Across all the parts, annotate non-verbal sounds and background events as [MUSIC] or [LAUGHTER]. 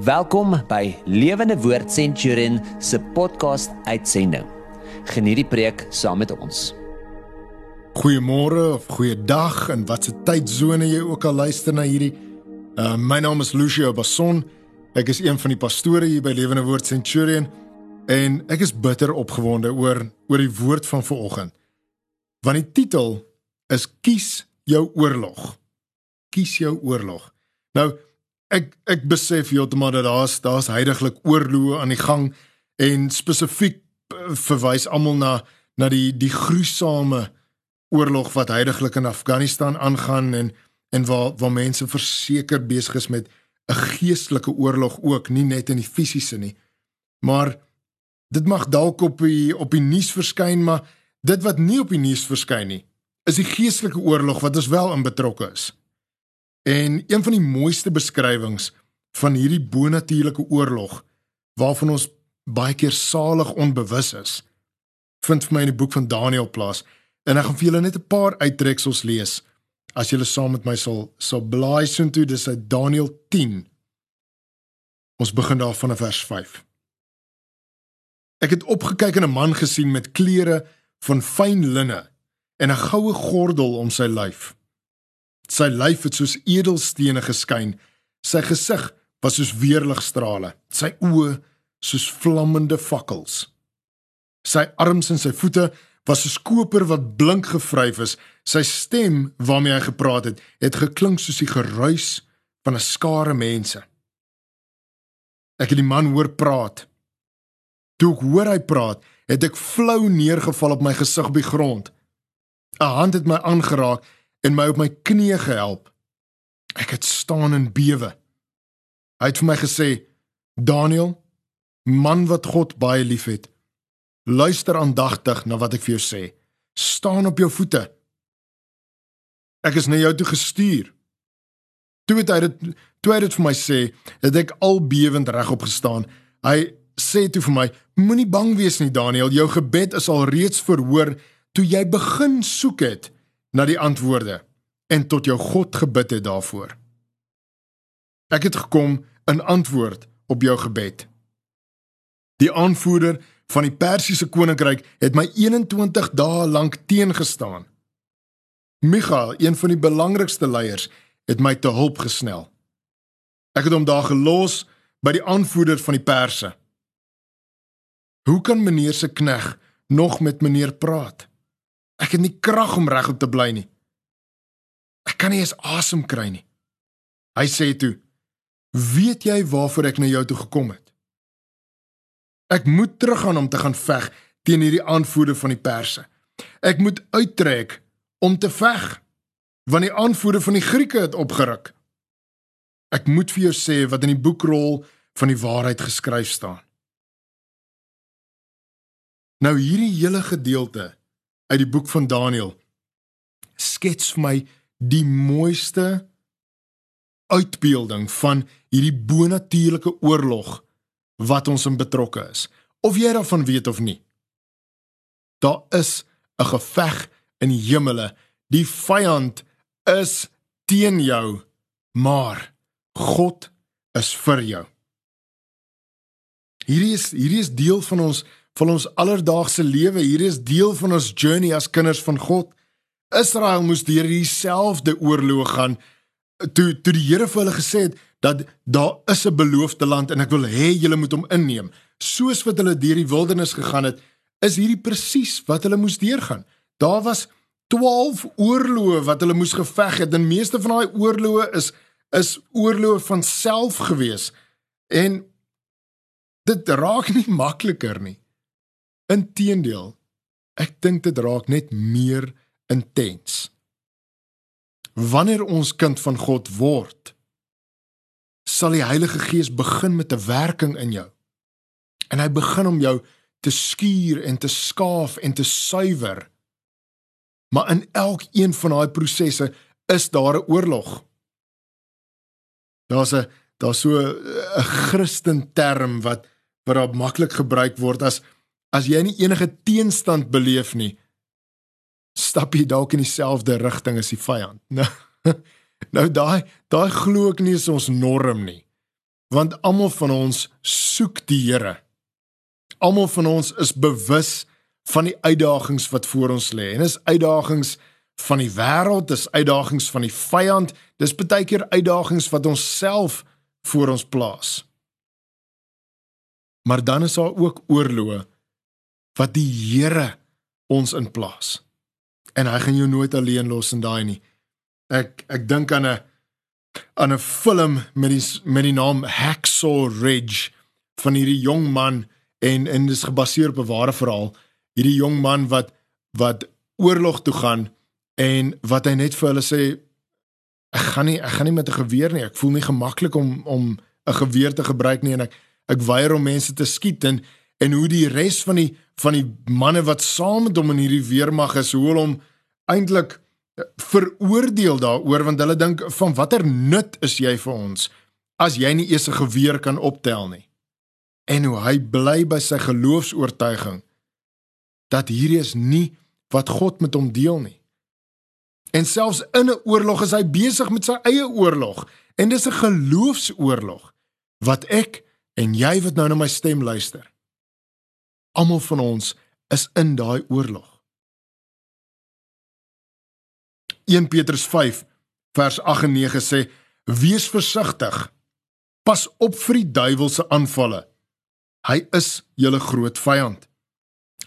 Welkom by Lewende Woord Centurion se podcast uitsending. Geniet die preek saam met ons. Goeiemôre of goeiedag en watse tydsone jy ook al luister na hierdie. Uh, my naam is Lucio Bason. Ek is een van die pastore hier by Lewende Woord Centurion en ek is bitter opgewonde oor oor die woord van vanoggend. Want die titel is kies jou oorlog. Kies jou oorlog. Nou ek ek besef heeltemal dat daar's daar's heidaglik oorloë aan die gang en spesifiek eh, verwys almal na na die die gruisame oorlog wat heidaglik in Afghanistan aangaan en en waar waar mense verseker besig is met 'n geestelike oorlog ook nie net in die fisiese nie. Maar dit mag dalk op die op die nuus verskyn maar dit wat nie op die nuus verskyn nie is die geestelike oorlog wat ons wel in betrokke is En een van die mooiste beskrywings van hierdie bonatuurlike oorlog waarvan ons baie keer salig onbewus is, vind vir my in die boek van Daniël plaas. En ek gaan vir julle net 'n paar uittreksels lees as julle saam met my sal sal blaai soontoe dis uit Daniël 10. Ons begin daar van vers 5. Ek het opgekyk en 'n man gesien met klere van fyn linne en 'n goue gordel om sy lyf. Sy lyf het soos edelstene geskyn. Sy gesig was soos weerligstrale. Sy oë soos vlammende fakkels. Sy arms en sy voete was soos koper wat blink gevryf is. Sy stem waarmee hy gepraat het, het geklink soos die geruis van 'n skare mense. Ek het die man hoor praat. Toe ek hoor hy praat, het ek flou neergeval op my gesig op die grond. 'n Hand het my aangeraak en my op my knieë gehelp. Ek het staan en bewe. Hy het vir my gesê: "Daniel, man wat God baie liefhet, luister aandagtig na wat ek vir jou sê. Staan op jou voete. Ek is na jou toe gestuur." Toe het hy dit toe hy dit vir my sê, het ek al bewend regop gestaan. Hy sê toe vir my: "Moenie bang wees nie, Daniel. Jou gebed is al reeds verhoor toe jy begin soek het." Na die antwoorde en tot jou God gebid het daarvoor. Ek het gekom in antwoord op jou gebed. Die aanvoerder van die Persiese koninkryk het my 21 dae lank teengestaan. Michael, een van die belangrikste leiers, het my te hulp gesnel. Ek het hom daar gelos by die aanvoerder van die Perse. Hoe kan meneer se knegg nog met meneer praat? Ek het nie krag om regop te bly nie. Ek kan nie eens asem kry nie. Hy sê toe: "Weet jy waarvoor ek na jou toe gekom het? Ek moet teruggaan om te gaan veg teen hierdie aanvoerder van die Perse. Ek moet uittrek om te veg want die aanvoerder van die Grieke het opgeruk. Ek moet vir jou sê wat in die boekrol van die waarheid geskryf staan." Nou hierdie hele gedeelte uit die boek van Daniël skets vir my die mooiste uitbeelding van hierdie bonatuurlike oorlog wat ons in betrokke is. Of jy daarvan weet of nie. Daar is 'n geveg in die hemele. Die vyand is teen jou, maar God is vir jou. Hierdie is hierdie is deel van ons van ons alledaagse lewe. Hier is deel van ons journey as kinders van God. Israel moes deur dieselfde oorloë gaan toe toe die Here vir hulle gesê het dat daar is 'n beloofde land en ek wil hê julle moet hom inneem. Soos wat hulle deur die wildernis gegaan het, is hierdie presies wat hulle moes deurgaan. Daar was 12 oorloë wat hulle moes geveg het en meeste van daai oorloë is is oorloë van self gewees. En dit raak nie makliker nie. Inteendeel, ek dink dit raak net meer intens. Wanneer ons kind van God word, sal die Heilige Gees begin met 'n werking in jou. En hy begin om jou te skuur en te skaaf en te suiwer. Maar in elkeen van daai prosesse is daar 'n oorlog. Daar's 'n daar's so 'n Christen term wat wat daar maklik gebruik word as As jy nie enige teenstand beleef nie, stap jy dalk in dieselfde rigting as die vyand. [LAUGHS] Nou, nou daai daai glo ek nie is ons norm nie. want almal van ons soek die Here. Almal van ons is bewus van die uitdagings wat voor ons lê. En dis uitdagings van die wêreld, dis uitdagings van die vyand, dis baie keer uitdagings wat ons self voor ons plaas. Maar dan is daar ook oorloë wat die Here ons in plaas. En hy gaan jou nooit alleen los in daai nie. Ek ek dink aan 'n aan 'n film met die met die naam Hacksaw Ridge van hierdie jong man en en dis gebaseer op 'n ware verhaal. Hierdie jong man wat wat oorlog toe gaan en wat hy net vir hulle sê ek gaan nie ek gaan nie met 'n geweer nie. Ek voel nie gemaklik om om 'n geweer te gebruik nie en ek ek weier om mense te skiet en en hoe die res van die van die manne wat saam met hom in hierdie weermag is, hoe hom eintlik veroordeel daaroor want hulle dink van watter nut is jy vir ons as jy nie eers 'n geweer kan optel nie. En hoe hy bly by sy geloofs-oortuiging dat hierdie is nie wat God met hom deel nie. En selfs in 'n oorlog is hy besig met sy eie oorlog en dis 'n geloofsoorlog wat ek en jy wat nou na my stem luister. Almal van ons is in daai oorlog. 1 Petrus 5 vers 8 en 9 sê: Wees versigtig. Pas op vir die duiwel se aanvalle. Hy is julle groot vyand.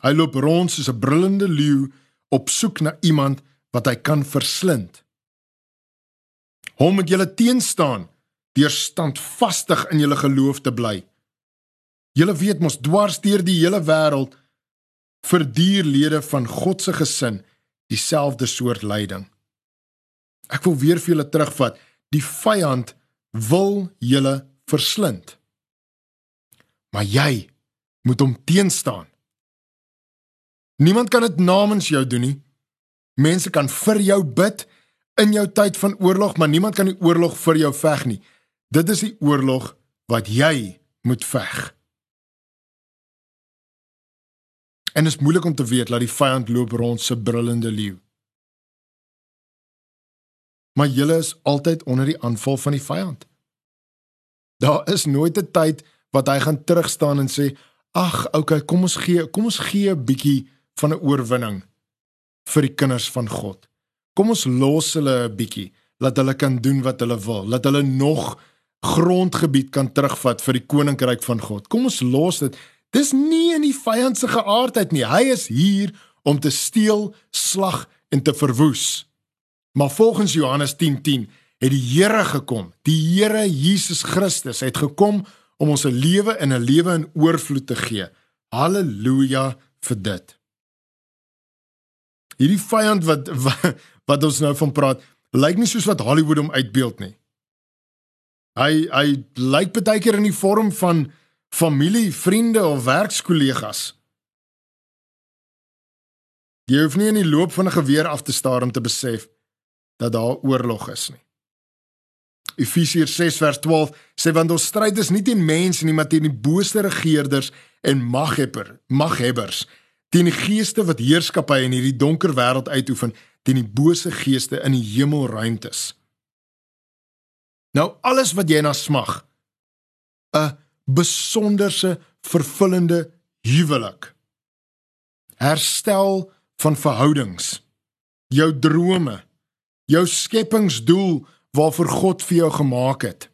Hy loop rond soos 'n brullende leeu op soek na iemand wat hy kan verslind. Hom moet julle teenstaan deur standvastig in julle geloof te bly. Julle weet mos dwars deur die hele wêreld verduur lede van God se gesin dieselfde soort lyding. Ek wil weer vir julle terugvat. Die vyand wil julle verslind. Maar jy moet hom teenstaan. Niemand kan dit namens jou doen nie. Mense kan vir jou bid in jou tyd van oorlog, maar niemand kan die oorlog vir jou veg nie. Dit is die oorlog wat jy moet veg. En dit is moeilik om te weet dat die vyand loop rond se brullende leeu. Maar jy is altyd onder die aanval van die vyand. Daar is nooit 'n tyd wat hy gaan terugstaan en sê: "Ag, okay, kom ons gee, kom ons gee 'n bietjie van 'n oorwinning." vir die kinders van God. Kom ons los hulle 'n bietjie, laat hulle kan doen wat hulle wil, laat hulle nog grondgebied kan terugvat vir die koninkryk van God. Kom ons los dit. Dis nie in die vyand se geaardheid nie. Hy is hier om te steel, slag en te verwoes. Maar volgens Johannes 10:10 10, het die Here gekom. Die Here Jesus Christus het gekom om ons 'n lewe en 'n lewe in oorvloed te gee. Halleluja vir dit hierdie vyand wat, wat wat ons nou van praat, lyk nie soos wat Hollywood hom uitbeeld nie. Hy hy lyk baie keer in die vorm van familie, vriende of werkskollegas. Jy hoef nie in die loop van 'n geweer af te staar om te besef dat daar oorlog is nie. Efesiërs 6 vers 12 sê want ons stryd is nie teen mense nie, maar teen die bose regerders en maghebber, maghebbers teen die geeste wat heerskappy in hierdie donker wêreld uitoefen, teen die bose geeste in die hemelruimtes. Nou alles wat jy na smag, 'n besonderse vervullende huwelik. Herstel van verhoudings, jou drome, jou skepingsdoel waarvoor God vir jou gemaak het.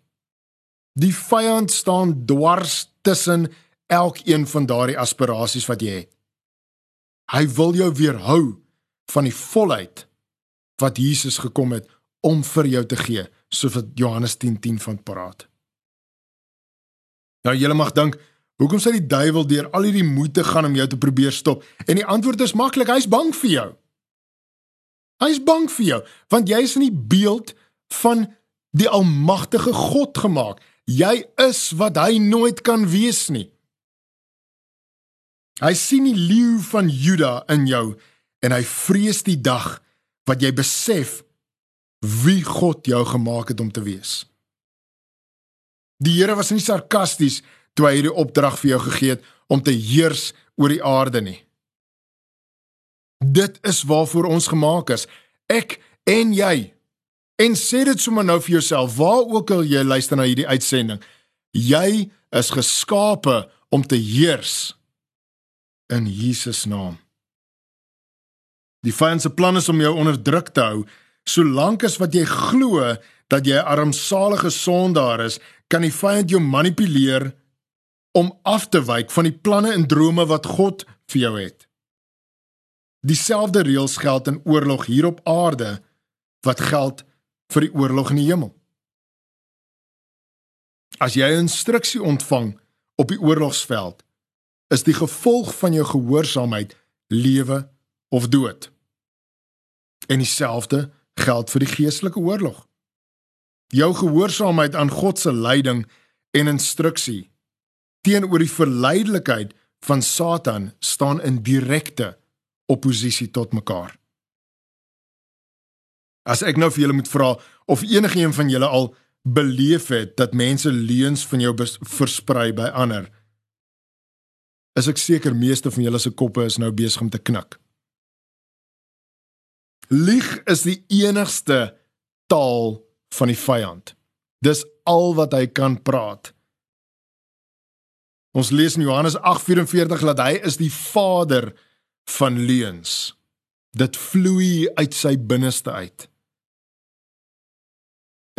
Die vyand staan dwars tussen elkeen van daardie aspirasies wat jy het. Hy wil jou weerhou van die volheid wat Jesus gekom het om vir jou te gee, soos wat Johannes 10:10 10 van praat. Nou jy mag dink, hoekom sê die duiwel deur al hierdie moeite gaan om jou te probeer stop? En die antwoord is maklik, hy's bang vir jou. Hy's bang vir jou, want jy is in die beeld van die almagtige God gemaak. Jy is wat hy nooit kan wees nie. Hy sien die leeu van Juda in jou en hy vrees die dag wat jy besef wie God jou gemaak het om te wees. Die Here was nie sarkasties toe hy hierdie opdrag vir jou gegee het om te heers oor die aarde nie. Dit is waarvoor ons gemaak is, ek en jy. En sê dit sommer nou vir jouself, waar ook al jy luister na hierdie uitsending, Jy is geskape om te heers in Jesus naam. Die vyand se plan is om jou onderdruk te hou, solank as wat jy glo dat jy 'n armsalige sondaar is, kan die vyand jou manipuleer om af te wyk van die planne en drome wat God vir jou het. Dieselfde reëls geld in oorlog hier op aarde wat geld vir die oorlog in die hemel. As jy 'n instruksie ontvang op die oorlogsveld, is die gevolg van jou gehoorsaamheid lewe of dood. En dieselfde geld vir die geestelike oorlog. Jou gehoorsaamheid aan God se leiding en instruksie teenoor die verleidelikheid van Satan staan in direkte oppositie tot mekaar. As ek nou vir julle moet vra of enigiemand van julle al beleef het dat mense leuns van jou versprei by ander, is ek seker meeste van julle se koppe is nou besig om te knik. Lieg is die enigste taal van die vyand. Dis al wat hy kan praat. Ons lees in Johannes 8:44 dat hy is die vader van leuns. Dit vloei uit sy binneste uit.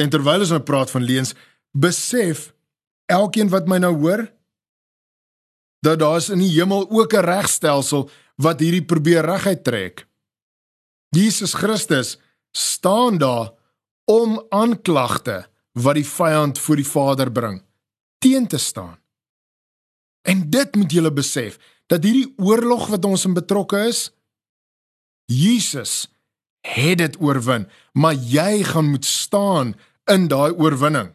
En terwyl ons nou praat van leuns, besef elkeen wat my nou hoor dat daar's in die hemel ook 'n regstelsel wat hierdie probeer reguit trek. Jesus Christus staan daar om aanklagte wat die vyand voor die Vader bring teen te staan. En dit moet julle besef dat hierdie oorlog wat ons in betrokke is Jesus het dit oorwin, maar jy gaan moet staan in daai oorwinning.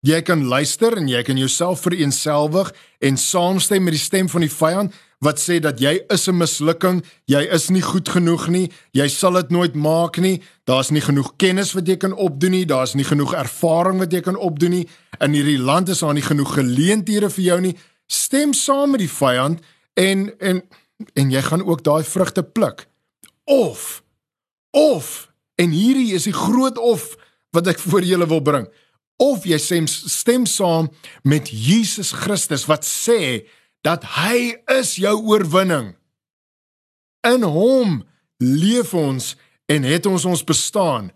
Jy kan luister en jy kan jouself vereenselwig en saamstem met die stem van die vyand wat sê dat jy is 'n mislukking, jy is nie goed genoeg nie, jy sal dit nooit maak nie, daar's nie genoeg kennis wat jy kan opdoen nie, daar's nie genoeg ervaring wat jy kan opdoen nie, in hierdie land is daar nie genoeg geleenthede vir jou nie. Stem saam met die vyand en en en jy gaan ook daai vrugte pluk. Of of en hierdie is die groot of wat ek [LAUGHS] voor julle wil bring. Of jy stem stem saam met Jesus Christus wat sê dat hy is jou oorwinning. In hom leef ons en het ons ons bestaan.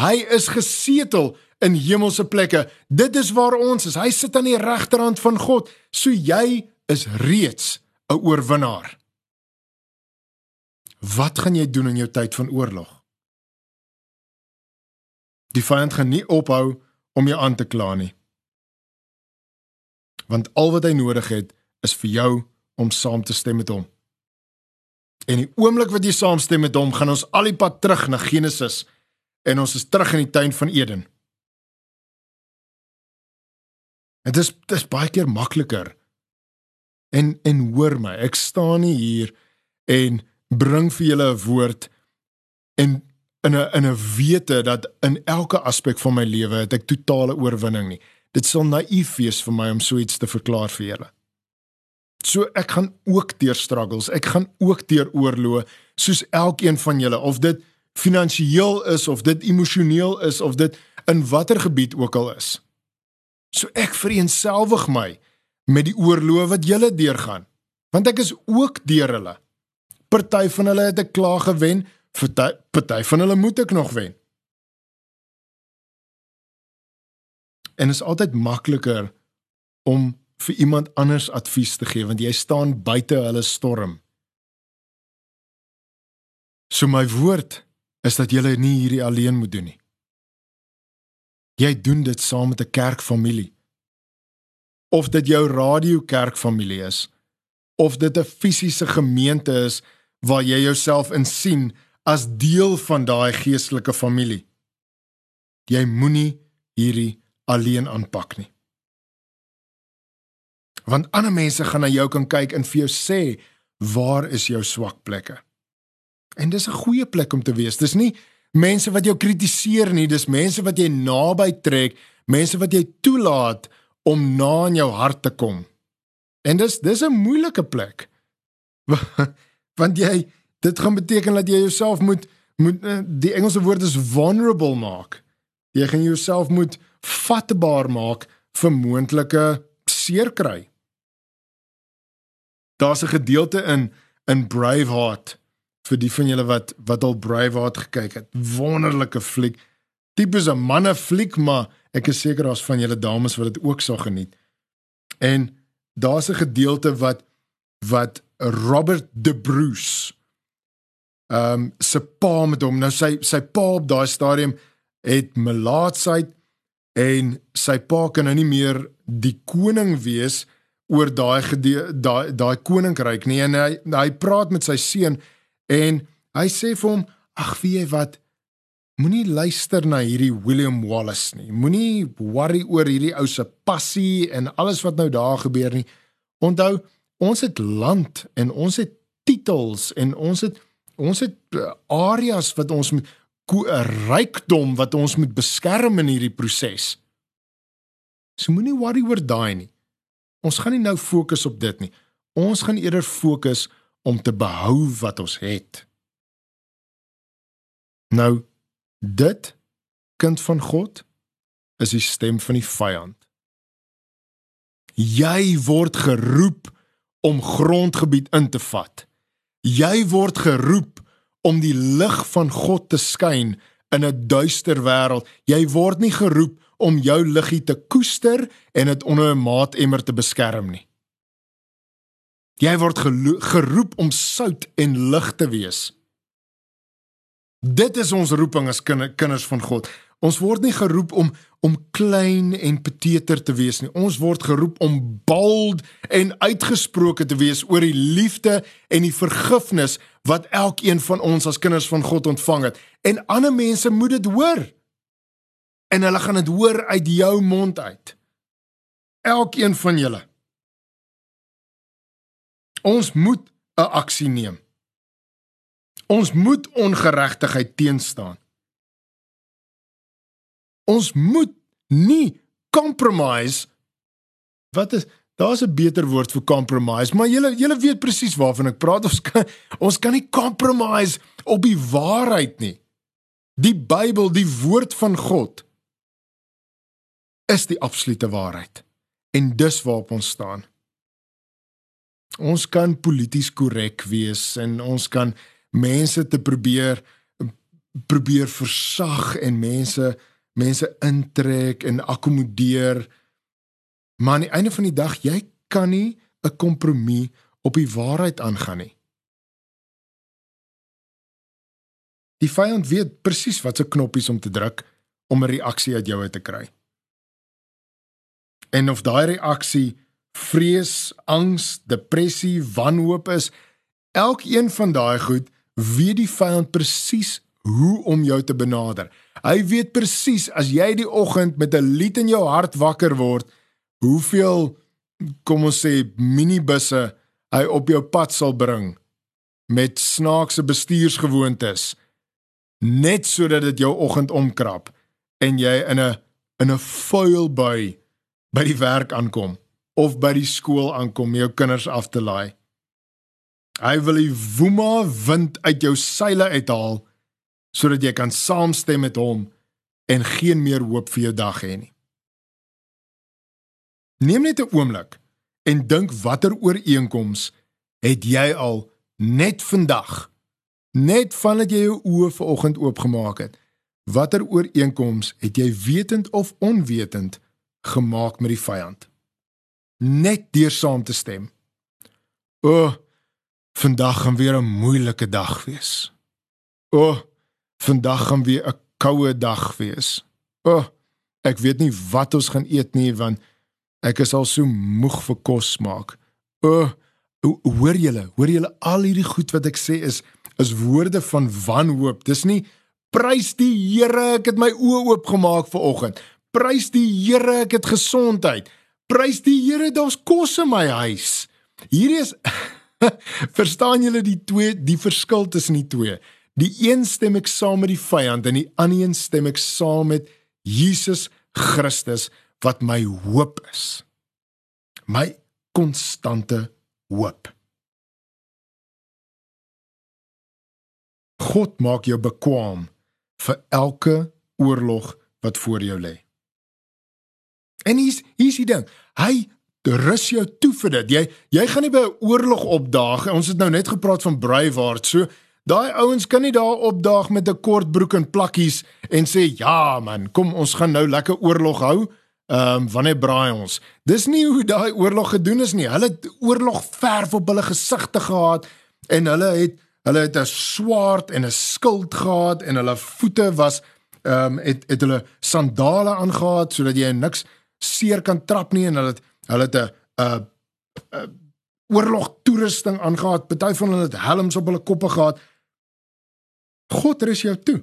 Hy is gesetel in hemelse plekke. Dit is waar ons is. Hy sit aan die regterhand van God. So jy is reeds 'n oorwinnaar. Wat gaan jy doen in jou tyd van oorlog? Die vyand gaan nie ophou om jou aan te kla nie. Want al wat hy nodig het, is vir jou om saam te stem met hom. En die oomblik wat jy saamstem met hom, gaan ons al die pad terug na Genesis en ons is terug in die tuin van Eden. Dit is dit is baie keer makliker. En en hoor my, ek staan nie hier en bring vir julle 'n woord en in 'n in 'n wete dat in elke aspek van my lewe het ek totale oorwinning nie. Dit sal naïef wees vir my om so iets te verklaar vir julle. So ek gaan ook deur struggles, ek gaan ook deur oorloë soos elkeen van julle of dit finansiëel is of dit emosioneel is of dit in watter gebied ook al is. So ek vereenselwig my met die oorloë wat julle deurgaan, want ek is ook deur hulle. Party van hulle het ek klaar gewen, party party van hulle moet ek nog wen. En is altyd makliker om vir iemand anders advies te gee want jy staan buite hulle storm. So my woord is dat jy nie hierdie alleen moet doen nie. Jy doen dit saam met 'n kerkfamilie. Of dit jou radio kerkfamilie is of dit 'n fisiese gemeente is waar jy jouself in sien as deel van daai geestelike familie. Jy moenie hierdie alleen aanpak nie want ander mense gaan na jou kan kyk en vir jou sê waar is jou swak plekke. En dis 'n goeie plek om te wees. Dis nie mense wat jou kritiseer nie, dis mense wat jy naby trek, mense wat jy toelaat om na in jou hart te kom. En dis dis 'n moeilike plek. [LAUGHS] want jy dit gaan beteken dat jy jouself moet moet eh, die Engelse woord is vulnerable maak. Jy gaan jouself moet vatbaar maak vir moontlike seer kry. Daar's 'n gedeelte in in Braveheart vir die van julle wat wat al Braveheart gekyk het. Wonderlike fliek. Tipes 'n manne fliek, maar ek is seker daar's van julle dames wat dit ook sou geniet. En daar's 'n gedeelte wat wat Robert De Bruce ehm um, se pa met hom. Nou sy sy pa op daai stadium het melaatsheid en sy pa kan nou nie meer die koning wees oor daai daai daai koninkryk nie. En hy hy praat met sy seun en hy sê vir hom ag wie jy wat? Moenie luister na hierdie William Wallace nie. Moenie worry oor hierdie ou se passie en alles wat nou daar gebeur nie. Onthou ons het land en ons het titels en ons het ons het eh, areas wat ons moet 'n rykdom wat ons moet beskerm in hierdie proses. So moenie worry oor daai nie. Ons gaan nie nou fokus op dit nie. Ons gaan eerder fokus om te behou wat ons het. Nou dit kind van God is die stem van die vyand. Jy word geroep om grondgebied in te vat. Jy word geroep om die lig van God te skyn in 'n duister wêreld. Jy word nie geroep om jou liggie te koester en dit onder 'n maatemmer te beskerm nie. Jy word geroep om sout en lig te wees. Dit is ons roeping as kinders van God. Ons word nie geroep om om klein en peteter te wees nie. Ons word geroep om bold en uitgesproke te wees oor die liefde en die vergifnis wat elkeen van ons as kinders van God ontvang het. En ander mense moet dit hoor. En hulle gaan dit hoor uit jou mond uit. Elkeen van julle. Ons moet 'n aksie neem. Ons moet ongeregtigheid teenstaan. Ons moet nie compromise wat is daar's 'n beter woord vir compromise, maar julle julle weet presies waarvan ek praat. Ons kan ons kan nie compromise op die waarheid nie. Die Bybel, die woord van God is die absolute waarheid. En dis waarop ons staan. Ons kan polities korrek wees en ons kan mense te probeer probeer versag en mense mense intrek en akkommodeer. Maar aan die einde van die dag, jy kan nie 'n kompromie op die waarheid aangaan nie. Die vyand weet presies wat se knoppies om te druk om 'n reaksie uit jou uit te kry. En of daai reaksie vrees, angs, depressie, wanhoop is, elkeen van daai goed weet die vyand presies hoe om jou te benader. Hy weet presies as jy die oggend met 'n lied in jou hart wakker word, hoeveel kom ons sê minibusse hy op jou pad sal bring met snaakse bestuursgewoontes net sodat dit jou oggend omkrap en jy in 'n in 'n vuil by by die werk aankom of by die skool aankom om jou kinders af te laai. Hy wil die woema wind uit jou seile uithaal sodat jy kan saamstem met hom en geen meer hoop vir jou dag hê nie. Neem net 'n oomblik en dink watter ooreenkoms het jy al net vandag net vandat jy jou oë vanoggend oopgemaak het watter ooreenkoms het jy wetend of onwetend gemaak met die vyand? Net deur saam te stem. O oh, vandag gaan weer 'n moeilike dag wees. O oh, Vandag gaan weer 'n koue dag wees. O, oh, ek weet nie wat ons gaan eet nie want ek is al so moeg vir kos maak. O, oh, hoor julle, hoor julle al hierdie goed wat ek sê is is woorde van wanhoop. Dis nie prys die Here, ek het my oë oopgemaak vir oggend. Prys die Here, ek het gesondheid. Prys die Here, daar's kos in my huis. Hierdie is [LAUGHS] verstaan julle die twee die verskil tussen die twee? Die een stem ek saam met die vyand en die ander een stem ek saam met Jesus Christus wat my hoop is. My konstante hoop. God maak jou bekwam vir elke oorlog wat voor jou lê. En hier's hier's die ding. Hy rus jou toe vir dit. Jy jy gaan nie by 'n oorlog opdaag. Ons het nou net gepraat van Braveheart. So daai ouens kan nie daar opdaag met 'n kort broek en plakkies en sê ja man, kom ons gaan nou lekker oorlog hou. Ehm um, wanneer braai ons? Dis nie hoe daai oorlog gedoen is nie. Hulle het oorlog verf op hulle gesigte gehad en hulle het hulle het 'n swaard en 'n skild gehad en hulle voete was ehm um, het het hulle sandale aangetree sodat jy niks seer kan trap nie en hulle het hulle het 'n 'n oorlog toerusting aangetree. Party van hulle het helms op hulle koppe gehad. God rus jou toe.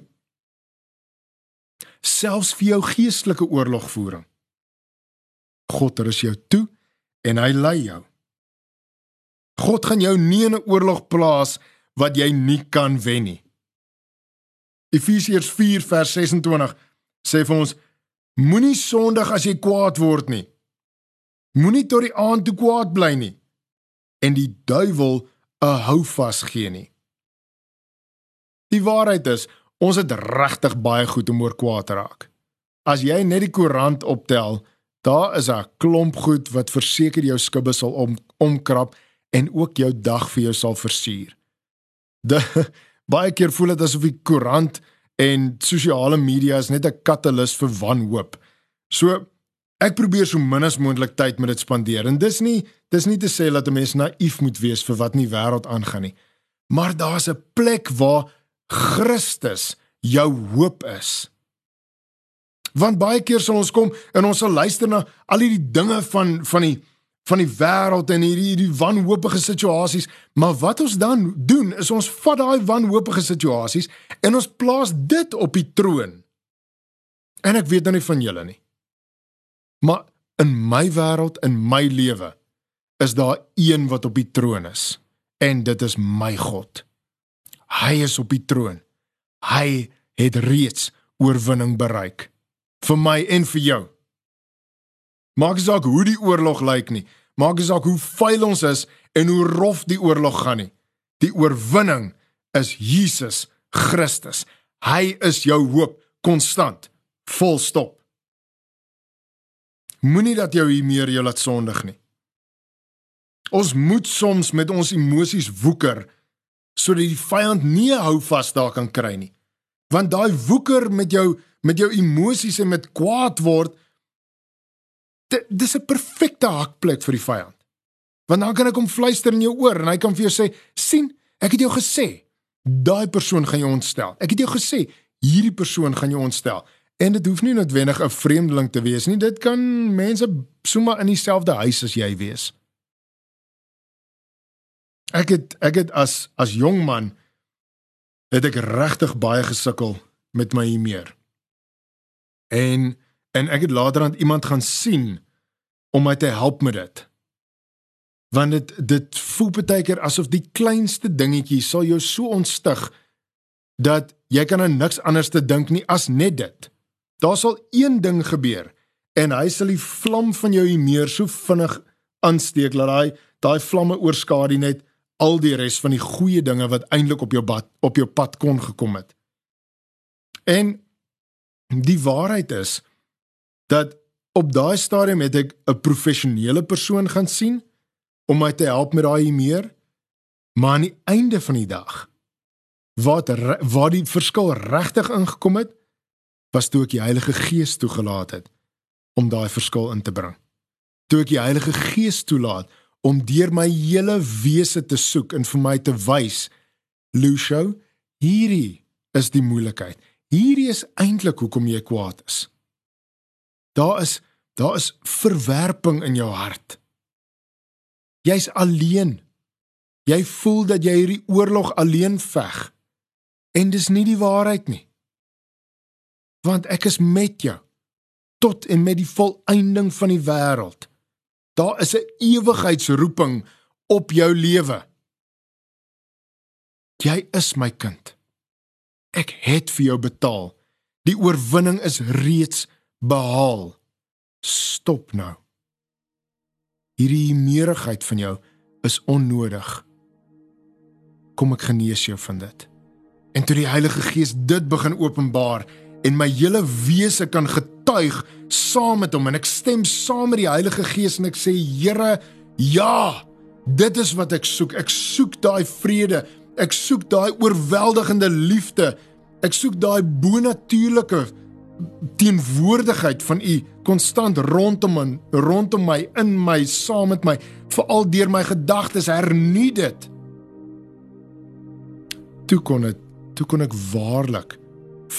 Selfs vir jou geestelike oorlogvoering. God rus jou toe en hy lei jou. God gaan jou nie in 'n oorlog plaas wat jy nie kan wen nie. Efesiërs 4 vers 26 sê vir ons moenie sondig as jy kwaad word nie. Moenie tot die aand toe kwaad bly nie en die duiwel 'n houvas gee nie. Die waarheid is, ons het regtig baie goed om oor kwaad te raak. As jy net die koerant optel, daar is 'n klomp goed wat verseker jou skibbe sal om, omkrap en ook jou dag vir jou sal versuur. De [LAUGHS] baie keer voel dit asof die koerant en sosiale media is net 'n katalis vir wanhoop. So ek probeer so min as moontlik tyd met dit spandeer. En dis nie dis nie te sê dat 'n mens naïef moet wees vir wat in die wêreld aangaan nie. Maar daar's 'n plek waar Christus jou hoop is. Want baie keer sal ons kom en ons sal luister na al hierdie dinge van van die van die wêreld en hierdie hierdie wanhoopige situasies, maar wat ons dan doen is ons vat daai wanhoopige situasies en ons plaas dit op die troon. En ek weet nou nie van julle nie. Maar in my wêreld en my lewe is daar een wat op die troon is en dit is my God. Hy is op die troon. Hy het reeds oorwinning bereik vir my en vir jou. Maak saak hoe die oorlog lyk nie. Maak saak hoe vuil ons is en hoe rof die oorlog gaan nie. Die oorwinning is Jesus Christus. Hy is jou hoop konstant. Volstop. Moenie dat jou hier meer jou laat sondig nie. Ons moet soms met ons emosies woeker sodat die vyand nie hou vas daar kan kry nie. Want daai woeker met jou met jou emosies en met kwaad word dis 'n perfekte hakplek vir die vyand. Want dan kan ek hom fluister in jou oor en hy kan vir jou sê, "Sien, ek het jou gesê, daai persoon gaan jou ontstel. Ek het jou gesê, hierdie persoon gaan jou ontstel." En dit hoef nie noodwendig 'n vreemdeling te wees nie. Dit kan mense sommer in dieselfde huis as jy wees. Ek het ek het as as jong man het ek regtig baie gesukkel met my hier En en ek het later aan iemand gaan sien om my te help met dit. Want dit dit voel baie keer asof die kleinste dingetjie sal jou so ontstig dat jy kan aan niks anders te dink nie as net dit. Daar sal een ding gebeur en hy sal die vlam van jou meer so vinnig aansteek dat daai daai vlamme oorskadu net al die res van die goeie dinge wat eintlik op jou pad op jou pad kon gekom het. En die waarheid is dat op daai stadium het ek 'n professionele persoon gaan sien om my te help met daai meer maar aan die einde van die dag wat waar die verskil regtig ingekom het was toe ek die Heilige Gees toegelaat het om daai verskil in te bring toe ek die Heilige Gees toelaat om deur my hele wese te soek en vir my te wys Lucio hierdie is die moeilikheid hierdie is eintlik hoekom jy kwaad is Daar is daar is verwerping in jou hart. Jy's alleen. Jy voel dat jy hierdie oorlog alleen veg. En dis nie die waarheid nie. Want ek is met jou tot en met die volëinding van die wêreld. Daar is 'n ewigheidsroeping op jou lewe. Jy is my kind. Ek het vir jou betaal. Die oorwinning is reeds behaal. Stop nou. Hierdie meerigheid van jou is onnodig. Kom ek genees jou van dit. En toe die Heilige Gees dit begin openbaar en my hele wese kan getuig saam met hom en ek stem saam met die Heilige Gees en ek sê Here, ja, dit is wat ek soek. Ek soek daai vrede. Ek soek daai oorweldigende liefde. Ek soek daai bonatuurlike teenwoordigheid van u konstant rondom in rondom my in my saam met my veral deur my gedagtes hernu dit toe kon dit toe kon ek waarlik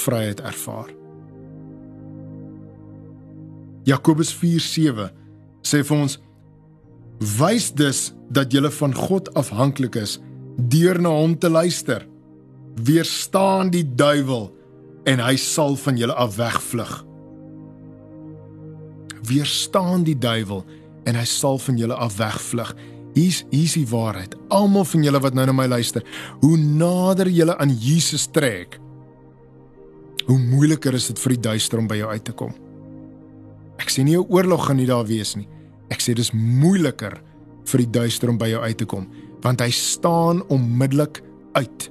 vryheid ervaar Jakobus 4:7 sê vir ons wys dus dat jy van God afhanklik is deur na hom te luister weerstaan die duiwel en hy sal van julle af wegvlug. Weerstaan die duiwel en hy sal van julle af wegvlug. Hier's hier's die waarheid. Almal van julle wat nou na my luister, hoe nader julle aan Jesus trek, hoe moeiliker is dit vir die duister om by jou uit te kom. Ek sê nie 'n oorlog gaan nie daar wees nie. Ek sê dis moeiliker vir die duister om by jou uit te kom, want hy staan onmiddellik uit.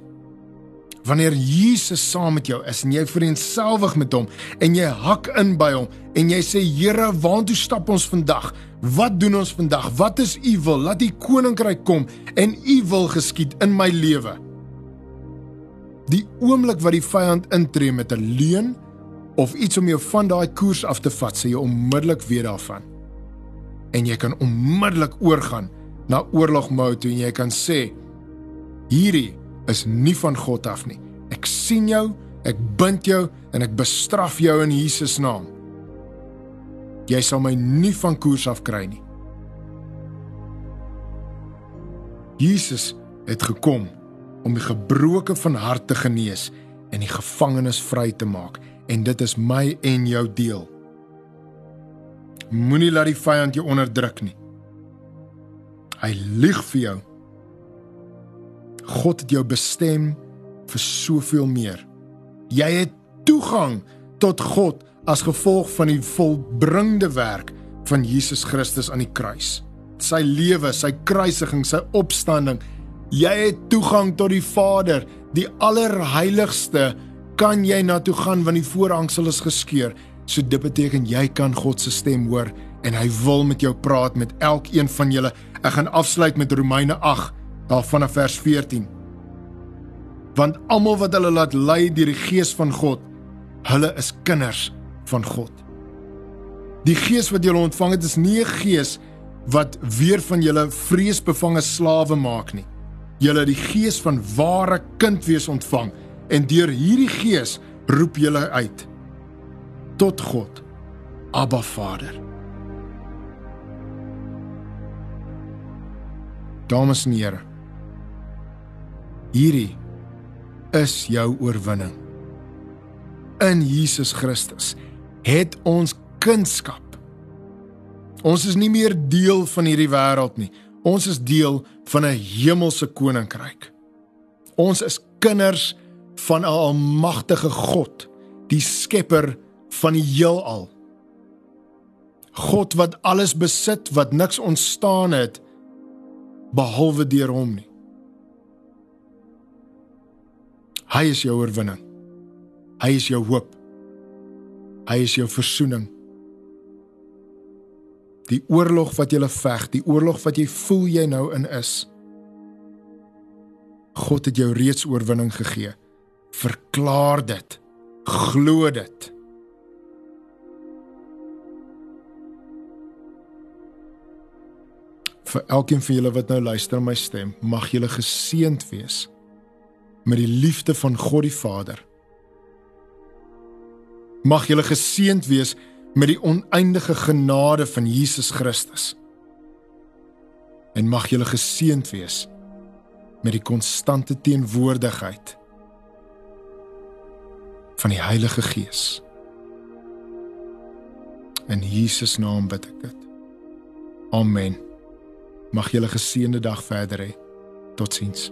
Wanneer Jesus saam met jou is en jy vereenselwig met hom en jy hak in by hom en jy sê Here, waartoe stap ons vandag? Wat doen ons vandag? Wat is U wil? Laat U koninkryk kom en U wil geskied in my lewe. Die oomblik wat die vyand intree met 'n leuen of iets om jou van daai koers af te vat, sê jy onmiddellik weer daarvan. En jy kan onmiddellik oorgaan na oorlogmode en jy kan sê hierdie is nie van God af nie. Ek sien jou, ek bind jou en ek bestraf jou in Jesus naam. Jy sal my nie van koers af kry nie. Jesus het gekom om die gebroke van hart te genees en die gevangenes vry te maak en dit is my en jou deel. Moenie laat die vyand jou onderdruk nie. Hy lieg vir jou God het jou bestem vir soveel meer. Jy het toegang tot God as gevolg van die volbringde werk van Jesus Christus aan die kruis. Sy lewe, sy kruisiging, sy opstanding. Jy het toegang tot die Vader, die allerheiligste. Kan jy na toe gaan want die voorhangsel is geskeur. So dit beteken jy kan God se stem hoor en hy wil met jou praat met elkeen van julle. Ek gaan afsluit met Romeine 8 daar vanaf vers 14. Want almal wat hulle laat lei deur die gees van God, hulle is kinders van God. Die gees wat jy ontvang het is nie 'n gees wat weer van julle vreesbevange slawe maak nie. Julle het die gees van ware kind wees ontvang en deur hierdie gees roep julle uit tot God, Abba Vader. Dames en here, Hierdie is jou oorwinning. In Jesus Christus het ons kunskap. Ons is nie meer deel van hierdie wêreld nie. Ons is deel van 'n hemelse koninkryk. Ons is kinders van 'n almagtige God, die skepper van die heelal. God wat alles besit, wat niks ontstaan het behalwe deur hom nie. Hy is jou oorwinning. Hy is jou hoop. Hy is jou verzoening. Die oorlog wat jy veg, die oorlog wat jy voel jy nou in is. God het jou reeds oorwinning gegee. Verklaar dit. Glo dit. Vir elkeen van julle wat nou luister na my stem, mag julle geseënd wees met die liefde van God die Vader. Mag julle geseënd wees met die oneindige genade van Jesus Christus. En mag julle geseënd wees met die konstante teenwoordigheid van die Heilige Gees. In Jesus naam bid ek dit. Amen. Mag julle geseënde dag verder hê. Totsiens.